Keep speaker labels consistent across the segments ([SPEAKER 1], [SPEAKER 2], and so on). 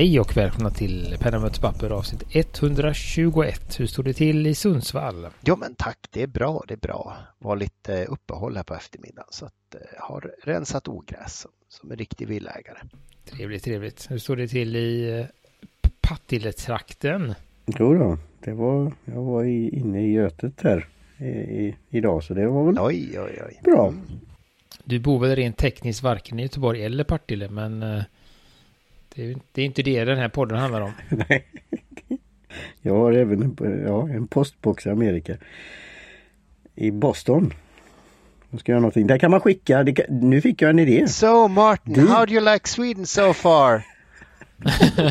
[SPEAKER 1] Hej och välkomna till Penna möter papper avsnitt 121. Hur står det till i Sundsvall?
[SPEAKER 2] Jo men tack, det är bra, det är bra. Var lite uppehåll här på eftermiddagen så att eh, har rensat ogräs som, som en riktig villägare.
[SPEAKER 1] Trevligt, trevligt. Hur står det till i eh, Partille-trakten?
[SPEAKER 3] Jo då, det var, jag var i, inne i Götet här i, i, idag så det var väl
[SPEAKER 2] Oj, oj, oj.
[SPEAKER 3] bra.
[SPEAKER 1] Du bor väl rent tekniskt varken i Göteborg eller Partille, men eh, det är, det är inte det den här podden handlar om.
[SPEAKER 3] Nej. Jag har även en, ja, en postbox i Amerika. I Boston. Jag ska göra någonting. Där kan man skicka, det kan, nu fick jag en idé.
[SPEAKER 2] So Martin,
[SPEAKER 3] Du-
[SPEAKER 2] how do you like Sweden so far?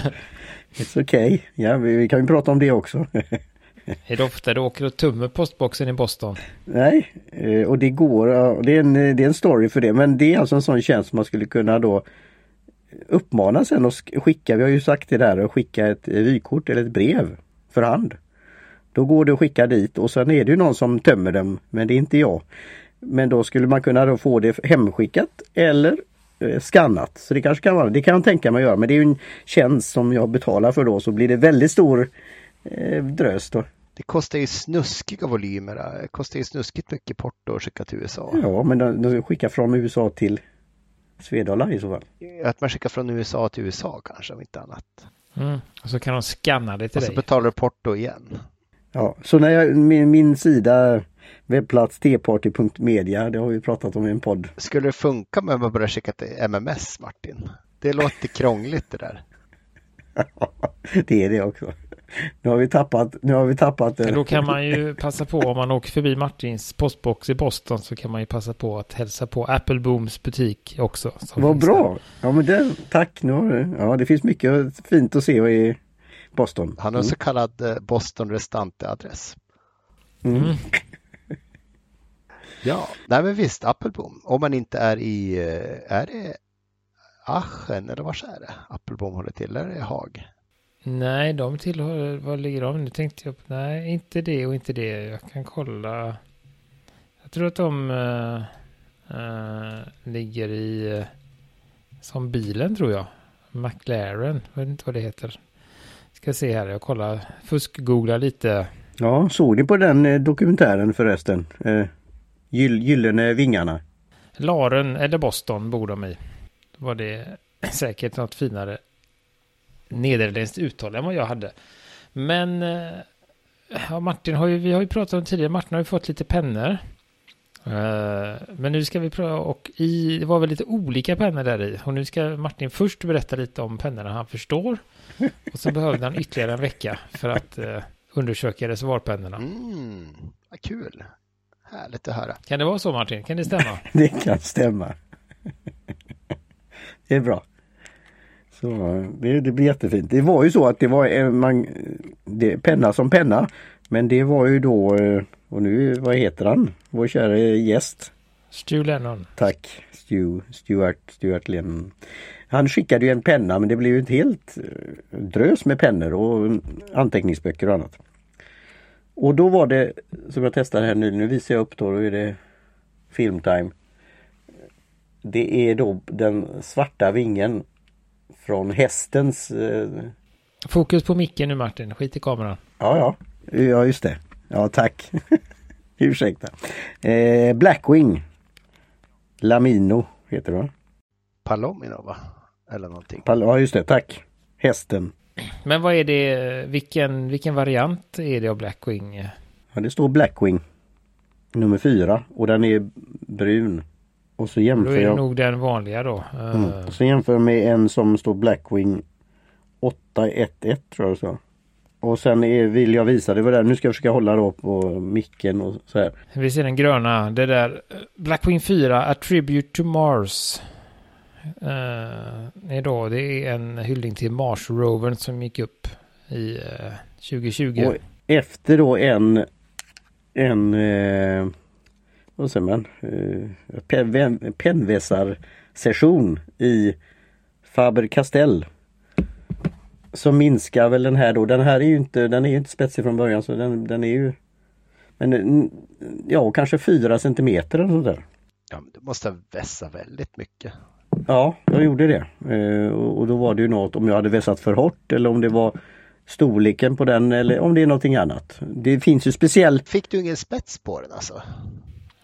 [SPEAKER 3] It's okay. Ja, vi, vi kan ju prata om det också.
[SPEAKER 1] Är det ofta du åker och tummer postboxen i Boston?
[SPEAKER 3] Nej, eh, och det går, det är, en, det är en story för det. Men det är alltså en sån tjänst man skulle kunna då uppmana sen och sk- skicka, vi har ju sagt det där, att skicka ett eh, vykort eller ett brev för hand. Då går det att skicka dit och sen är det ju någon som tömmer dem, men det är inte jag. Men då skulle man kunna få det hemskickat eller eh, skannat. Så det kanske kan vara, det kan jag tänka mig att göra, men det är en tjänst som jag betalar för då så blir det väldigt stor eh, drös då.
[SPEAKER 2] Det kostar ju snuskiga volymer. Det kostar ju snuskigt mycket porto att skicka till USA.
[SPEAKER 3] Ja, men de, de skickar från USA till Svedala i så fall.
[SPEAKER 2] Att man skickar från USA till USA kanske om inte annat.
[SPEAKER 1] Mm. Och så kan de scanna det till
[SPEAKER 2] Och så
[SPEAKER 1] dig.
[SPEAKER 2] betalar du porto igen.
[SPEAKER 3] Ja, så när jag, min, min sida webbplats tparty.media, det har vi pratat om i en podd.
[SPEAKER 2] Skulle det funka med att man börjar skicka till MMS Martin? Det låter krångligt det där.
[SPEAKER 3] det är det också. Nu har vi tappat, nu har vi tappat
[SPEAKER 1] Men
[SPEAKER 3] eh,
[SPEAKER 1] då kan man ju passa på om man åker förbi Martins postbox i Boston så kan man ju passa på att hälsa på Applebooms butik också.
[SPEAKER 3] Vad bra! Ja men det, tack! Nu har du, ja det finns mycket fint att se i Boston.
[SPEAKER 2] Han har en så kallad eh, Boston Restante-adress.
[SPEAKER 3] Mm.
[SPEAKER 1] Mm.
[SPEAKER 2] Ja, nej men visst, Appelbom. Om man inte är i, eh, är det Aschen eller var är det? Appelbom håller till, eller är det Haag?
[SPEAKER 1] Nej, de tillhör, var ligger de? Nu tänkte jag, på- nej, inte det och inte det. Jag kan kolla. Jag tror att de eh, eh, ligger i, eh, som bilen tror jag. McLaren, jag vet inte vad det heter. Ska se här, jag kollar, fusk-googlar lite.
[SPEAKER 3] Ja, såg ni på den dokumentären förresten? Gyll, gyllene vingarna.
[SPEAKER 1] Laren eller Boston bor de i. Då var det säkert något finare nederländskt uttal än vad jag hade. Men eh, ja, Martin har ju, vi har ju pratat om tidigare, Martin har ju fått lite pennor. Eh, Men nu ska vi pröva och i, det var väl lite olika pennor där i. Och nu ska Martin först berätta lite om pennorna han förstår. Och så behövde han ytterligare en vecka för att eh, undersöka reservoarpennorna.
[SPEAKER 2] Mm, vad kul. Härligt att höra.
[SPEAKER 1] Kan det vara så Martin? Kan det stämma?
[SPEAKER 3] Det kan stämma. det är bra. Så det, det blir jättefint. Det var ju så att det var man, det, penna som penna. Men det var ju då, eh, och nu, vad heter han? Vår kära gäst.
[SPEAKER 1] Stu Lennon.
[SPEAKER 3] Tack Stu, Stuart, Stuart Lennon. Han skickade ju en penna men det blev ju ett helt eh, drös med pennor och anteckningsböcker och annat. Och då var det, som jag testade här nu, nu visar jag upp då, då är det filmtime. Det är då den svarta vingen från hästens, eh,
[SPEAKER 1] Fokus på micken nu Martin, skit i kameran.
[SPEAKER 3] ja ja, ja just det. Ja tack. Ursäkta. Eh, Blackwing. Lamino heter det va?
[SPEAKER 2] Palomino va? Eller någonting.
[SPEAKER 3] Pal- Ja just det, tack. Hästen.
[SPEAKER 1] Men vad är det, vilken, vilken variant är det av Blackwing?
[SPEAKER 3] Ja, det står Blackwing. Nummer fyra och den är brun. Och så
[SPEAKER 1] Då
[SPEAKER 3] jämför
[SPEAKER 1] är det
[SPEAKER 3] jag,
[SPEAKER 1] nog den vanliga då. Eh,
[SPEAKER 3] mm. och så jämför jag med en som står Blackwing 811 tror jag står. Och sen är, vill jag visa, det var där, nu ska jag försöka hålla då på micken och så här.
[SPEAKER 1] Vi ser den gröna, det där eh, Blackwing 4, A Tribute to Mars. Uh, är då, det är en hyllning till Mars-rovern som gick upp i eh, 2020.
[SPEAKER 3] Och efter då en en eh, vad säger man? Eh, pen, pennvässarsession i Faber-Castell. Så minskar väl den här då. Den här är ju inte, den är inte spetsig från början så den, den är ju Men mm, ja, kanske fyra centimeter eller sådär.
[SPEAKER 2] Ja, du måste vässa väldigt mycket.
[SPEAKER 3] Ja, jag gjorde det. Eh, och då var det ju något om jag hade vässat för hårt eller om det var storleken på den eller om det är någonting annat. Det finns ju speciellt.
[SPEAKER 2] Fick du ingen spets på den alltså?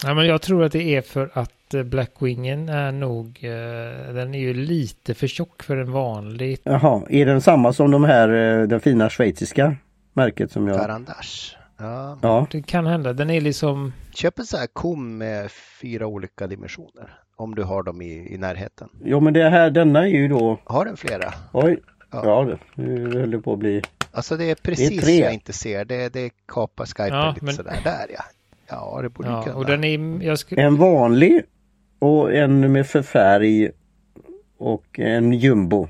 [SPEAKER 1] Ja, men jag tror att det är för att eh, Blackwingen är nog, eh, den är ju lite för tjock för en vanlig.
[SPEAKER 3] Jaha, är den samma som de här, eh, den fina schweiziska märket som jag...
[SPEAKER 2] Garandage. Ja.
[SPEAKER 3] Ja,
[SPEAKER 1] Det kan hända, den är liksom,
[SPEAKER 2] Köp en sån här kom med fyra olika dimensioner. Om du har dem i, i närheten.
[SPEAKER 3] jo men det här, denna är ju då...
[SPEAKER 2] Har den flera?
[SPEAKER 3] Oj!
[SPEAKER 2] Ja.
[SPEAKER 3] Ja, det- nu höll det på att bli...
[SPEAKER 2] Alltså det är precis
[SPEAKER 3] tre.
[SPEAKER 2] jag inte ser. Det, det kapar Skype
[SPEAKER 1] Ja,
[SPEAKER 2] lite
[SPEAKER 1] men-
[SPEAKER 2] sådär. Där ja. Ja, det borde
[SPEAKER 1] ja,
[SPEAKER 2] kunna.
[SPEAKER 1] och den är, jag skulle,
[SPEAKER 3] En vanlig och en med förfärg och en jumbo.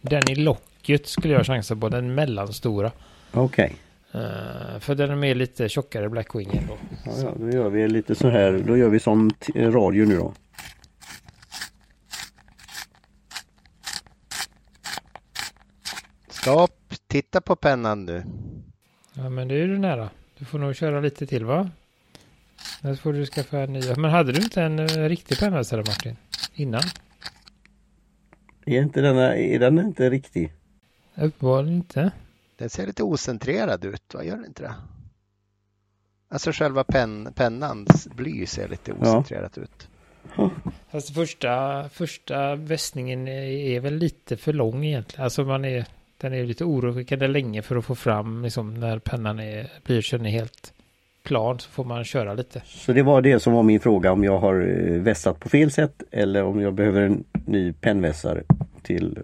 [SPEAKER 1] den i locket skulle jag chansa på, den mellanstora.
[SPEAKER 3] Okej.
[SPEAKER 1] Eh, för den är mer lite tjockare Blackwingen då.
[SPEAKER 3] Ja, ja, då gör vi lite så här, då gör vi som radio nu då.
[SPEAKER 2] Stopp! Titta på pennan nu.
[SPEAKER 1] Ja men det är du nära. Du får nog köra lite till va? Annars får du skaffa en ny. Men hade du inte en uh, riktig pennvässare Martin? Innan?
[SPEAKER 3] Är inte denna, är den inte riktig?
[SPEAKER 1] Uppenbarligen inte.
[SPEAKER 2] Den ser lite ocentrerad ut, va? Gör den inte det? Alltså själva pen, pennans bly ser lite ocentrerat ut.
[SPEAKER 1] Fast första, första vässningen är, är väl lite för lång egentligen. Alltså man är, den är lite oroväckande länge för att få fram liksom när pennan är, blyertsen är helt plan så får man köra lite.
[SPEAKER 3] Så det var det som var min fråga om jag har eh, vässat på fel sätt eller om jag behöver en ny pennvässare till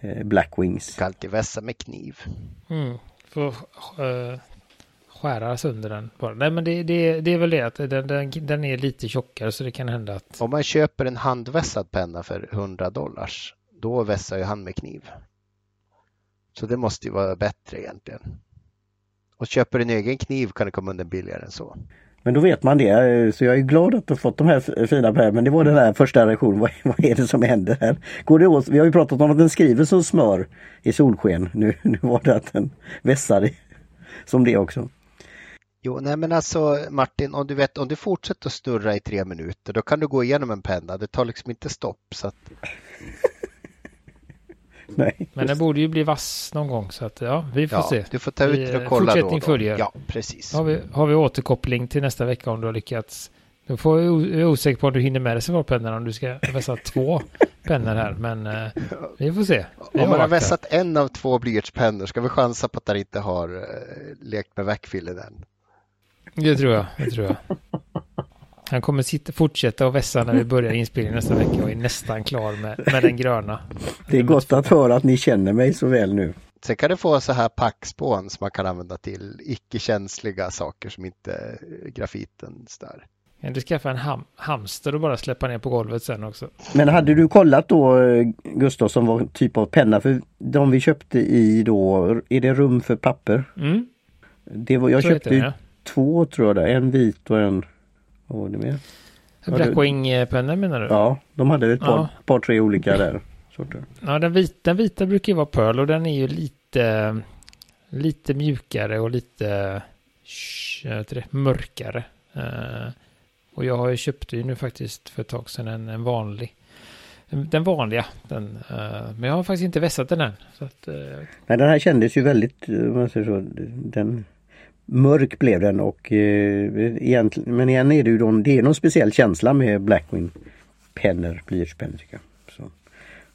[SPEAKER 3] eh, Blackwings.
[SPEAKER 2] Ska alltid vässa med kniv.
[SPEAKER 1] Mm. Får uh, skära sönder den bara. Nej men det, det, det är väl det att den, den, den är lite tjockare så det kan hända att
[SPEAKER 2] Om man köper en handvässad penna för 100 dollars, då vässar ju han med kniv. Så det måste ju vara bättre egentligen. Och köper en egen kniv kan det komma undan billigare än så.
[SPEAKER 3] Men då vet man det. Så jag är glad att du fått de här fina pennorna. Men det var den här första reaktionen. Vad, vad är det som händer här? Går det åt? Vi har ju pratat om att den skriver som smör i solsken. Nu, nu var det att den vässar i- som det också.
[SPEAKER 2] Jo, nej men alltså Martin, om du vet, om du fortsätter att snurra i tre minuter, då kan du gå igenom en penna. Det tar liksom inte stopp. Så att,
[SPEAKER 3] Nej.
[SPEAKER 1] Men den borde ju bli vass någon gång så att ja, vi får
[SPEAKER 2] ja,
[SPEAKER 1] se.
[SPEAKER 2] du får ta ut den och
[SPEAKER 1] eh,
[SPEAKER 2] kolla då.
[SPEAKER 1] fortsättning
[SPEAKER 2] då.
[SPEAKER 1] följer.
[SPEAKER 2] Ja, precis.
[SPEAKER 1] Har vi, har vi återkoppling till nästa vecka om du har lyckats? Då får jag, är osäker på om du hinner med reservoarpennan om du ska vässa två pennor här. Men eh, vi får se. Vi
[SPEAKER 2] Om man har vässat en av två blyertspennor ska vi chansa på att han inte har eh, lekt med väckfillen än.
[SPEAKER 1] Det tror jag. Det tror jag. Han kommer sitta, fortsätta att vässa när vi börjar inspelningen nästa vecka och är nästan klar med, med den gröna.
[SPEAKER 3] Det är gott att höra att ni känner mig så väl nu.
[SPEAKER 2] Sen kan du få så här packspån som man kan använda till icke-känsliga saker som inte grafiten stör.
[SPEAKER 1] Kan du skaffa en ham, hamster och bara släppa ner på golvet sen också?
[SPEAKER 3] Men hade du kollat då Gustav som var typ av penna? För de vi köpte i då, är det rum för papper?
[SPEAKER 1] Mm,
[SPEAKER 3] Det var, jag
[SPEAKER 1] så
[SPEAKER 3] köpte
[SPEAKER 1] den,
[SPEAKER 3] två tror jag. En vit och en... Vad var det mer?
[SPEAKER 1] Blackwing-pennor menar du?
[SPEAKER 3] Ja, de hade ett par,
[SPEAKER 1] Ja.
[SPEAKER 3] par tre olika där. Sorter.
[SPEAKER 1] Ja, den vita, den vita brukar ju vara Pearl och den är ju lite, lite mjukare och lite det, mörkare. Eh, och jag har ju köpt ju nu faktiskt för ett tag sedan en, en vanlig. Den vanliga. Den, eh, men jag har faktiskt inte vässat den än. Att, eh,
[SPEAKER 3] Nej, den här kändes ju väldigt, eh, om man säger så, den mörk blev den och eh, men igen är det ju då, det är någon speciell känsla med Blackwing pennor, blyertspennor tycker jag. Så.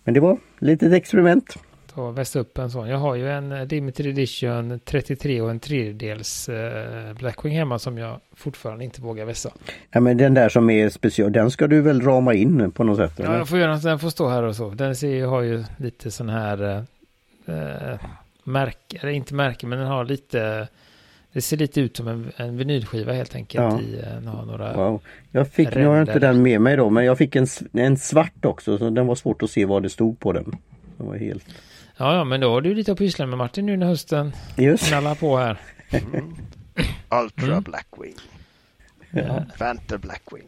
[SPEAKER 3] Men det var lite experiment.
[SPEAKER 1] ta vässa upp en sån. Jag har ju en eh, Limited Edition 33 och en tredjedels eh, Blackwing hemma som jag fortfarande inte vågar vässa.
[SPEAKER 3] Ja, men den där som är special, den ska du väl rama in på något sätt?
[SPEAKER 1] Ja,
[SPEAKER 3] eller?
[SPEAKER 1] jag får göra något, den får stå här och så. Den ser, har ju lite sån här eh, eh, märke, eller inte märke, men den har lite, det ser lite ut som en, en vinylskiva helt enkelt.
[SPEAKER 3] Ja.
[SPEAKER 1] I, eh, några,
[SPEAKER 3] Wow. Jag fick, nu har jag inte den med mig då, men jag fick en, en svart också så den var svårt att se vad det stod på den. Den var helt...
[SPEAKER 1] ja, ja, men då har du lite att pyssla med Martin nu när hösten
[SPEAKER 3] Just
[SPEAKER 1] knallar på här.
[SPEAKER 2] Ultra
[SPEAKER 1] Mm.
[SPEAKER 2] Blackwing,
[SPEAKER 1] Ja.
[SPEAKER 2] Blackwing,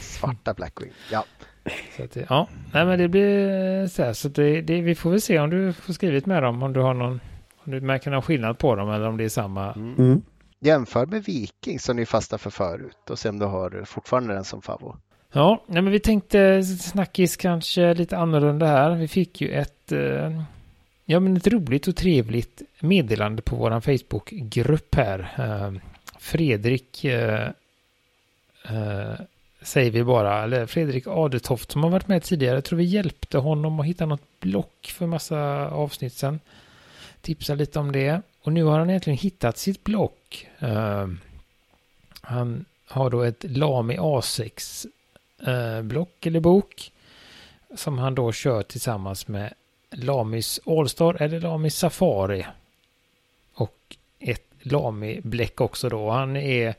[SPEAKER 2] Svarta Blackwing. Ja,
[SPEAKER 1] Så att det, ja, nej men det blir så här, så det, det, vi får väl se om du får skrivit med dem, om du har någon, om du märker någon skillnad på dem eller om det är samma.
[SPEAKER 3] Mm.
[SPEAKER 2] jämför med Viking som ni fastnade för förut och se om du har fortfarande den som favorit.
[SPEAKER 1] Ja, nej, men vi tänkte snackis kanske lite annorlunda här. Vi fick ju ett, eh, ja, men ett roligt och trevligt meddelande på vår Facebookgrupp här. Eh, Fredrik eh, säger vi bara, eller Fredrik Adetoft som har varit med tidigare. Jag tror vi hjälpte honom att hitta något block för massa avsnitt sen. Tipsa lite om det. Och nu har han egentligen hittat sitt block. Uh, han har då ett Lami A6 uh, eh, block eller bok. Som han då kör tillsammans med Lamis Allstar eller Lamis Safari. Och ett Lami bläck också då. Han är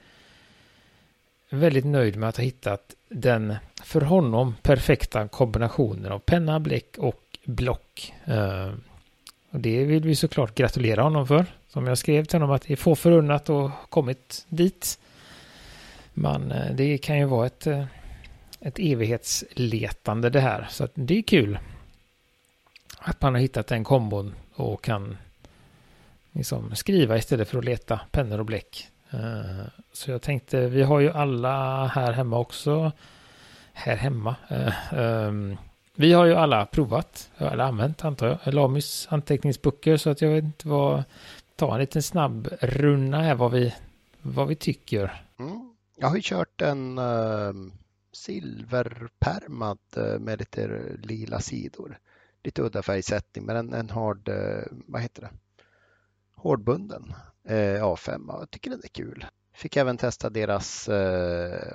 [SPEAKER 1] väldigt nöjd med att ha hittat den för honom perfekta kombinationen av penna, bläck och block. Eh, och det vill vi såklart gratulera honom för. Som jag skrev till honom att det är få förunnat och kommit dit. Men eh, det kan ju vara ett, eh, ett evighetsletande det här. Så det är kul. Att man har hittat den kombon och kan liksom skriva istället för att leta pennor och bläck. Eh, så jag tänkte, vi har ju alla här hemma också. Här hemma. Ehm, vi har ju alla provat, eller använt antar jag, Lamis anteckningsböcker så att jag vet inte vad, ta en liten snabb runna här vad vi, vad vi tycker.
[SPEAKER 2] Mm. Jag har ju kört en ehm, uh, silverpärmad uh, eh, med lite lila sidor. Lite udda färgsättning men en, en hård, uh, eh, vad heter det? Hårdbunden eh, A5 jag tycker den är kul. Fick även testa deras,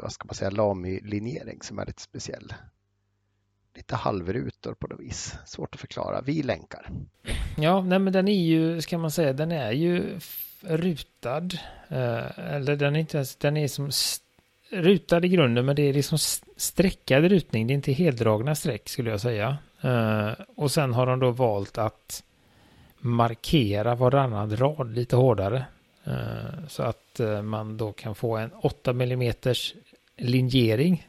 [SPEAKER 2] vad ska man säga, Lamy-linjering som är lite speciell. Lite halvrutor på något vis. Svårt att förklara. Vi länkar.
[SPEAKER 1] Ja, nej men den är ju, ska man säga, den är ju rutad. Eh, eller den är inte ens, den är som rutad i grunden, men det är liksom streckad rutning. Det är inte heldragna streck skulle jag säga. Eh, och sen har de då valt att markera varannan rad lite hårdare. Eh, så att eh, man då kan få en 8 mm linjering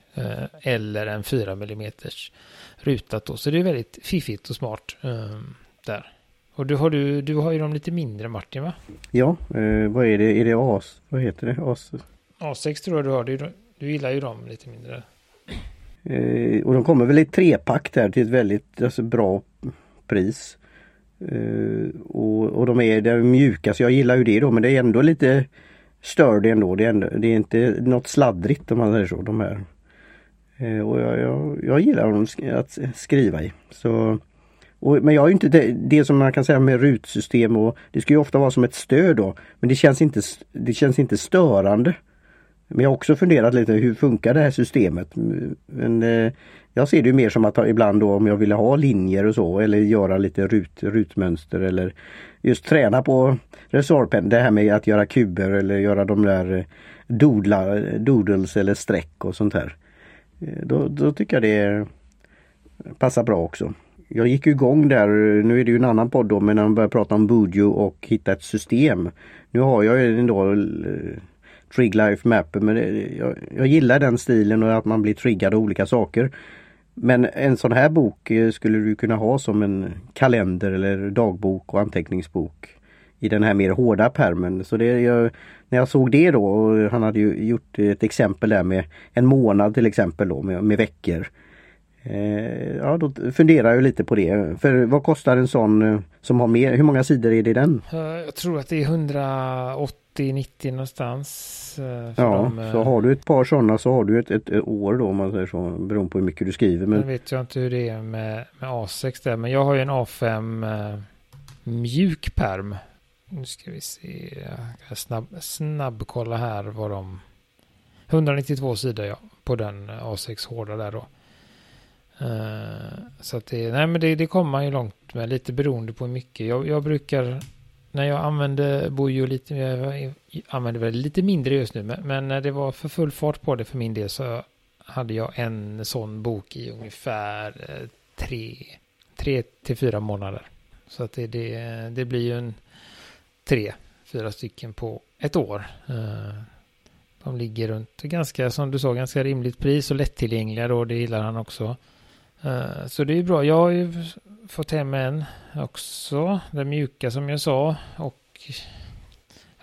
[SPEAKER 1] eller en 4 mm rutat då. Så det är väldigt fiffigt och smart där. Och du har, du, du har ju dem lite mindre Martin va?
[SPEAKER 3] Ja, eh, vad är det? Är det AS? Vad heter det? AS?
[SPEAKER 1] A6 tror jag du har. Du, du gillar ju dem lite mindre.
[SPEAKER 3] Eh, och de kommer väl i trepack där till ett väldigt alltså, bra pris. Uh, och, och de är, de är mjuka så jag gillar ju det då men det är ändå lite sturdy ändå. Det är, ändå, det är inte något sladdrigt om man säger så. De här. Eh, och jag, jag, jag, gillar honom att skriva i. Så, och, men jag är inte det, det, som man kan säga med rutsystem och det ska ju ofta vara som ett stöd då. Men det känns inte, det känns inte störande. Men jag har också funderat lite hur funkar det här systemet? Men, eh, jag ser det mer som att ibland då om jag ville ha linjer och så eller göra lite rut, rutmönster eller just träna på resorpen. Det här med att göra kuber eller göra de där eh, doodla, doodles eller streck och sånt här. Eh, då, då tycker jag det passar bra också. Jag gick igång där, nu är det ju en annan podd då, men när man börjar prata om Bujo och hitta ett system. Nu har jag ju ändå eh, Trig Life Mapper men det, jag, jag, gillar den stilen och att man blir triggad av olika saker. Men en sån här bok eh, skulle du kunna ha som en kalender eller dagbok och anteckningsbok i den här mer hårda permen. Så det, jag, när jag såg det då, och han hade ju gjort ett exempel där med en månad till exempel då med, med veckor. Eh, ja, då funderar jag lite på det. För vad kostar en sån eh, som har mer, hur många sidor är det i den?
[SPEAKER 1] Eh, jag tror att det är 180-90 någonstans.
[SPEAKER 3] ja, de, så har du ett par sådana så har du ett, ett, ett, år då om man säger så, beroende på hur mycket du skriver.
[SPEAKER 1] Men... Nu vet jag inte hur det är med, med A6 där, men jag har ju en A5 eh, mjuk perm. Nu ska vi se, jag snabb, snabbkolla här vad de... 192 sidor ja, på den A6 hårda där då. Uh, så att det, nej men det, det kommer man ju långt med, lite beroende på hur mycket. Jag, jag brukar, när jag använde Bojo lite, jag använder väl lite mindre just nu, men, men, när det var för full fart på det för min del så hade jag en sån bok i ungefär eh, tre, tre till fyra månader. Så att det, det, det blir ju en tre, fyra stycken på ett år. Eh, de ligger runt ganska, som du sa, ganska rimligt pris och lättillgängliga då, det gillar han också. Eh, så det är bra. Jag har ju fått hem en också. Den mjuka som jag sa. Och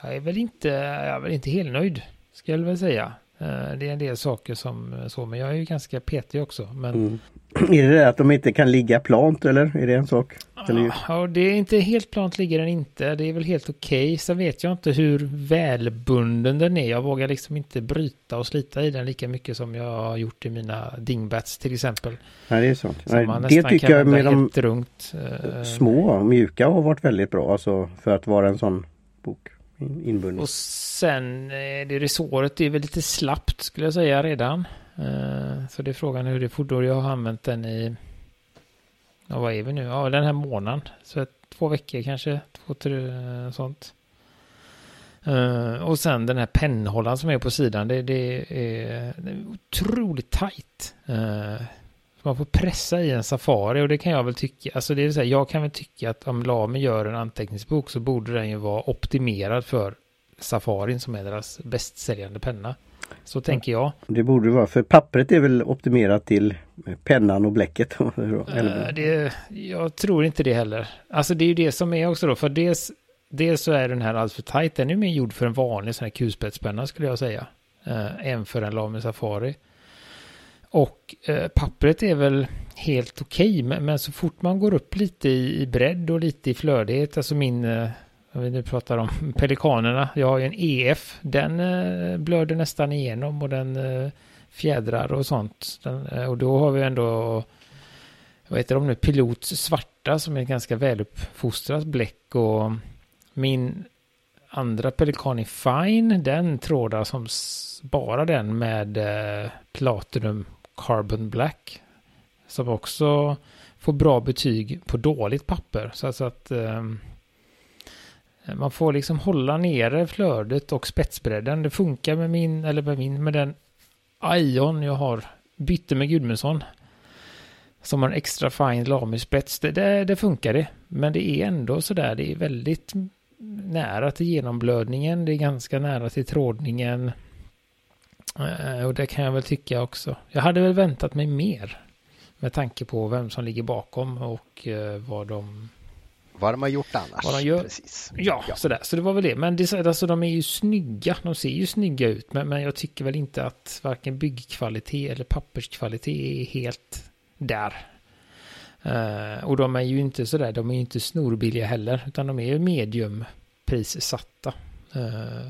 [SPEAKER 1] jag är väl inte, jag är väl inte helt nöjd. Ska jag väl säga. Eh, det är en del saker som så, men jag är ju ganska petig också. Men
[SPEAKER 3] Mm. Är det det att de inte kan ligga plant eller är det en sak? Eller,
[SPEAKER 1] Ja, det är inte helt plant ligger den inte. Det är väl helt okej. Sen vet jag inte hur välbunden den är. Jag vågar liksom inte bryta och slita i den lika mycket som jag har gjort i mina dingbats till exempel.
[SPEAKER 3] nej, det är.
[SPEAKER 1] Som
[SPEAKER 3] Nej, det tycker jag med de
[SPEAKER 1] runt. eh,
[SPEAKER 3] små, mjuka har varit väldigt bra alltså för att vara en sån bok in- inbunden.
[SPEAKER 1] Och sen eh, det resåret är väl lite slappt skulle jag säga redan. Eh, så det är frågan hur det fordrar. Jag har använt den i, ja vad är vi nu? Ja den här månaden. Så ett, två veckor kanske, två, tre eh, sånt. Eh, och sen den här pennhållaren som är på sidan. Det, det, är, det är otroligt tajt. Så Man får pressa i en Safari och det kan jag väl tycka. Alltså det är så här, jag kan väl tycka att om Lamy gör en anteckningsbok så borde den ju vara optimerad för Safarin som är deras bästsäljande penna. Så tänker jag.
[SPEAKER 3] Det borde vara för pappret är väl optimerat till pennan och bläcket.
[SPEAKER 1] Eh,
[SPEAKER 3] Eller,
[SPEAKER 1] Det, jag tror inte det heller. Alltså det är ju det som är också då. För dels, dels så är den här alltför tajt. Den är mer gjord för en vanlig sån här kulspetspenna skulle jag säga. Eh, än för en Lamy Safari. Och eh, pappret är väl helt okej. men, men så fort man går upp lite i, i bredd och lite i flödighet. Alltså min... Eh, om vi nu pratar om pelikanerna. Jag har ju en EF. Den eh, blöder nästan igenom och den eh, fjädrar och sånt. Den, eh, och då har vi ändå vad heter de nu, pilots svarta som är ganska väluppfostrat bläck och min andra pelikan i fine, den trådar som bara den med eh, Platinum Carbon Black som också får bra betyg på dåligt papper så så att eh, man får liksom hålla nere flödet och spetsbredden. Det funkar med min, eller med min, med den Ion jag har bytte med Gudmundsson som har en extra fine lamispets. Det, det, det funkar det. Men det är ändå sådär, det är väldigt nära till genomblödningen. Det är ganska nära till trådningen. Eh, och det kan jag väl tycka också. Jag hade väl väntat mig mer. Med tanke på vem som ligger bakom och eh, vad de...
[SPEAKER 2] Vad de har gjort annars.
[SPEAKER 1] Vad de gör.
[SPEAKER 2] Precis.
[SPEAKER 1] Ja, sådär. Så det var väl det. Men det, alltså, de är ju snygga. De ser ju snygga ut. Men, men jag tycker väl inte att varken byggkvalitet eller papperskvalitet är helt där. Eh, och de är ju inte sådär, de är ju inte snorbilliga heller, utan de är ju mediumprissatta. Uh,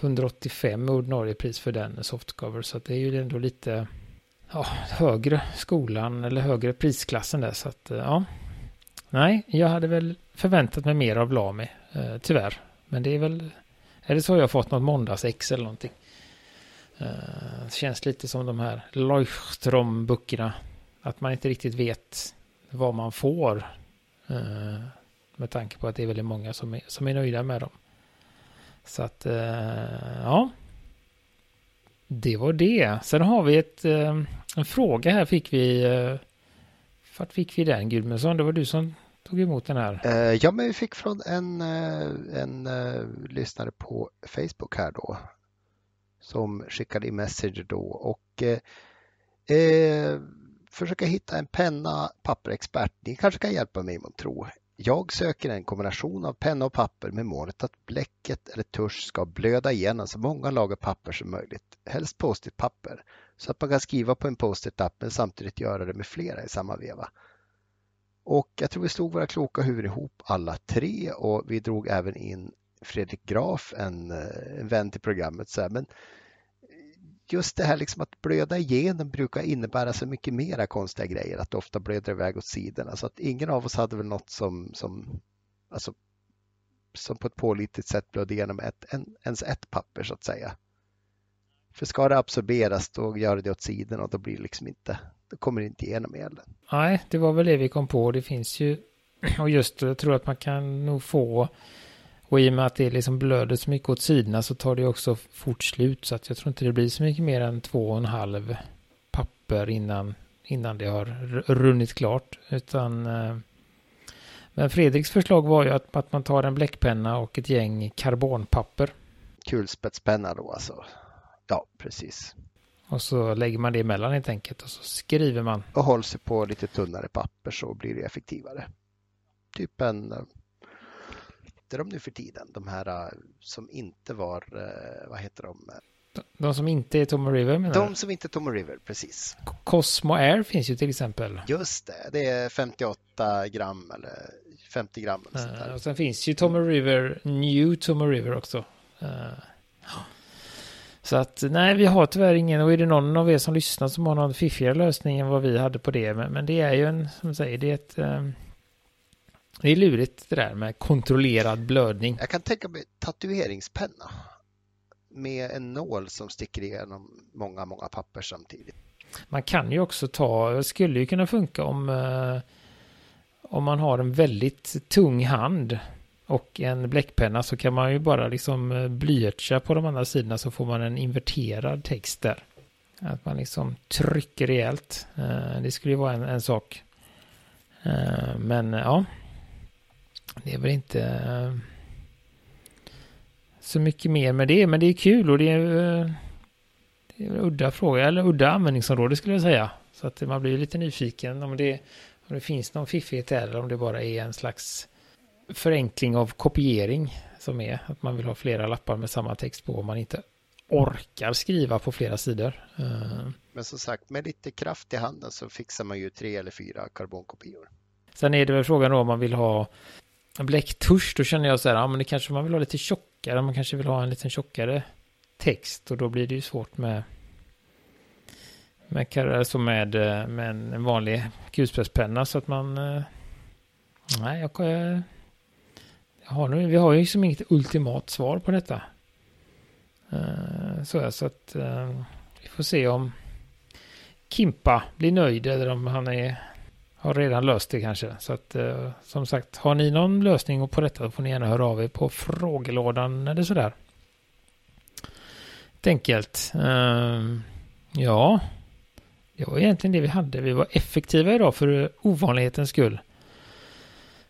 [SPEAKER 1] 185 är ordinarie pris för den softcover, så det är ju ändå lite ja, högre skolan eller högre prisklassen där, så att eh, ja. Nej, jag hade väl förväntat mig mer av Lami, eh, tyvärr. Men det är väl, är det så jag har fått något måndagsex eller någonting? Eh, det känns lite som de här Leuchtrom-böckerna. Att man inte riktigt vet vad man får. Eh, med tanke på att det är väldigt många som är, som är nöjda med dem. Så att, eh, ja. Det var det. Sen har vi ett, eh, en fråga här fick vi. Eh, vart fick vi den Gudmundsson? Det var du som tog emot den här.
[SPEAKER 2] Eh, Ja, men vi fick från en, eh, en eh, lyssnare på Facebook här då som skickade i message då och eh, eh, försöka hitta en penna papperexpert. Ni kanske kan hjälpa mig om tro. Jag söker en kombination av penna och papper med målet att bläcket eller tusch ska blöda igenom så många lager papper som möjligt. Helst post-it papper så att man kan skriva på en post-it-lapp men samtidigt göra det med flera i samma veva. Och jag tror vi slog våra kloka huvuden ihop alla tre och vi drog även in Fredrik Graf, en, eh, en vän till programmet. Så här. Men just det här liksom att blöda igenom brukar innebära så mycket mera konstiga grejer, att det ofta blöder iväg åt sidorna. Så att ingen av oss hade väl något som, som, alltså, som på ett pålitligt sätt blödde igenom ett, en, ens ett papper så att säga. För ska det absorberas då gör det åt sidorna och då blir det liksom inte, då kommer det inte igenom elen.
[SPEAKER 1] Nej, det var väl det vi kom på. Det finns ju, och just jag tror att man kan nog få, och i och med att det liksom blöder så mycket åt sidorna så tar det också fort slut. Så att jag tror inte det blir så mycket mer än två och en halv papper innan, innan det har runnit klart. Utan, eh, men Fredriks förslag var ju att, att man tar en bläckpenna och ett gäng karbonpapper.
[SPEAKER 2] Kulspetspenna då alltså. Ja, precis.
[SPEAKER 1] Och så lägger man det emellan helt enkelt och så skriver man.
[SPEAKER 2] och håller sig på lite tunnare papper så blir det effektivare. Typ en, eh, det är de nu för tiden, de här eh, som inte var, eh, vad heter de,
[SPEAKER 1] De som inte är Tom River menar
[SPEAKER 2] De som inte är Tom River, precis.
[SPEAKER 1] Cosmo Air finns ju till exempel.
[SPEAKER 2] Just det, det är 58 gram eller 50 gram. Eller sånt
[SPEAKER 1] Eh,
[SPEAKER 2] där.
[SPEAKER 1] och sen finns ju Tom River, New Tom River också. Så att nej, vi har tyvärr ingen, och är det någon av er som lyssnar som har någon fiffigare lösning än vad vi hade på det, men, men det är ju en, som säger, det är ett, eh, det är lurigt det där med kontrollerad blödning.
[SPEAKER 2] Jag kan tänka mig tatueringspenna med en nål som sticker igenom många, många papper samtidigt.
[SPEAKER 1] Man kan ju också ta, skulle ju kunna funka om, eh, om man har en väldigt tung hand och en bläckpenna så kan man ju bara liksom eh, blyertsa på de andra sidorna så får man en inverterad text där. Att man liksom trycker rejält. Eh, det skulle ju vara en, en sak. Eh, men ja, det är väl inte så mycket mer med det, men det är kul och det är det är en udda fråga, eller udda användningsområde skulle jag säga. Så att man blir lite nyfiken om det, om det finns någon fiffighet där eller om det bara är en slags förenkling av kopiering som är att man vill ha flera lappar med samma text på om man inte orkar skriva på flera sidor. Eh,
[SPEAKER 2] Men som sagt, med lite kraft i handen så fixar man ju tre eller fyra karbonkopior.
[SPEAKER 1] Sen är det väl frågan då om man vill ha en bläcktusch. Då känner jag så här, ja men det kanske man vill ha lite tjockare. Man kanske vill ha en lite tjockare text och då blir det ju svårt med med, alltså med, eh, med en vanlig kulspetspenna så att man eh, nej, jag har nu, vi har ju liksom inget ultimat svar på detta. Eh, så, är- så att eh, vi får se om Kimpa blir nöjd eller om han är har redan löst det kanske. Så att eh, som sagt, har ni någon lösning på detta får ni gärna höra av er på frågelådan eller sådär. Helt enkelt. Ehm, ja, det var egentligen det vi hade. Vi var effektiva idag för ovanlighetens skull.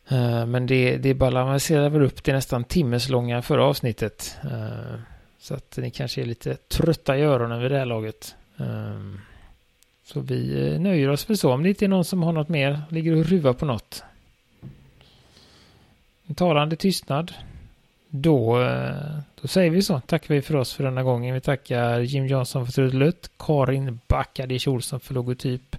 [SPEAKER 1] Eh, men det, det balanserar väl upp till nästan timmeslånga förra avsnittet. Eh, så att ni kanske är lite trötta i öronen vid det här laget. Ehm, så vi eh, nöjer oss för så. Om det inte är någon som har något mer, ligger och ruvar på något. En talande tystnad. Då, då säger vi så. Tackar vi för oss för denna gången. Vi tackar Jim Johnson för trudelutt, Karin Backadic Olsson för logotyp.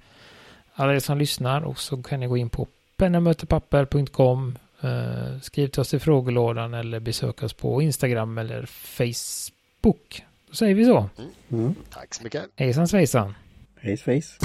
[SPEAKER 1] Alla er som lyssnar och så kan ni gå in på pennamötepapper.com eh, Skriv till oss i frågelådan eller besök oss på Instagram eller Facebook. Då säger vi så.
[SPEAKER 3] Mm.
[SPEAKER 2] Tack så mycket.
[SPEAKER 1] Hejsan svejsan.
[SPEAKER 3] Hej svejs.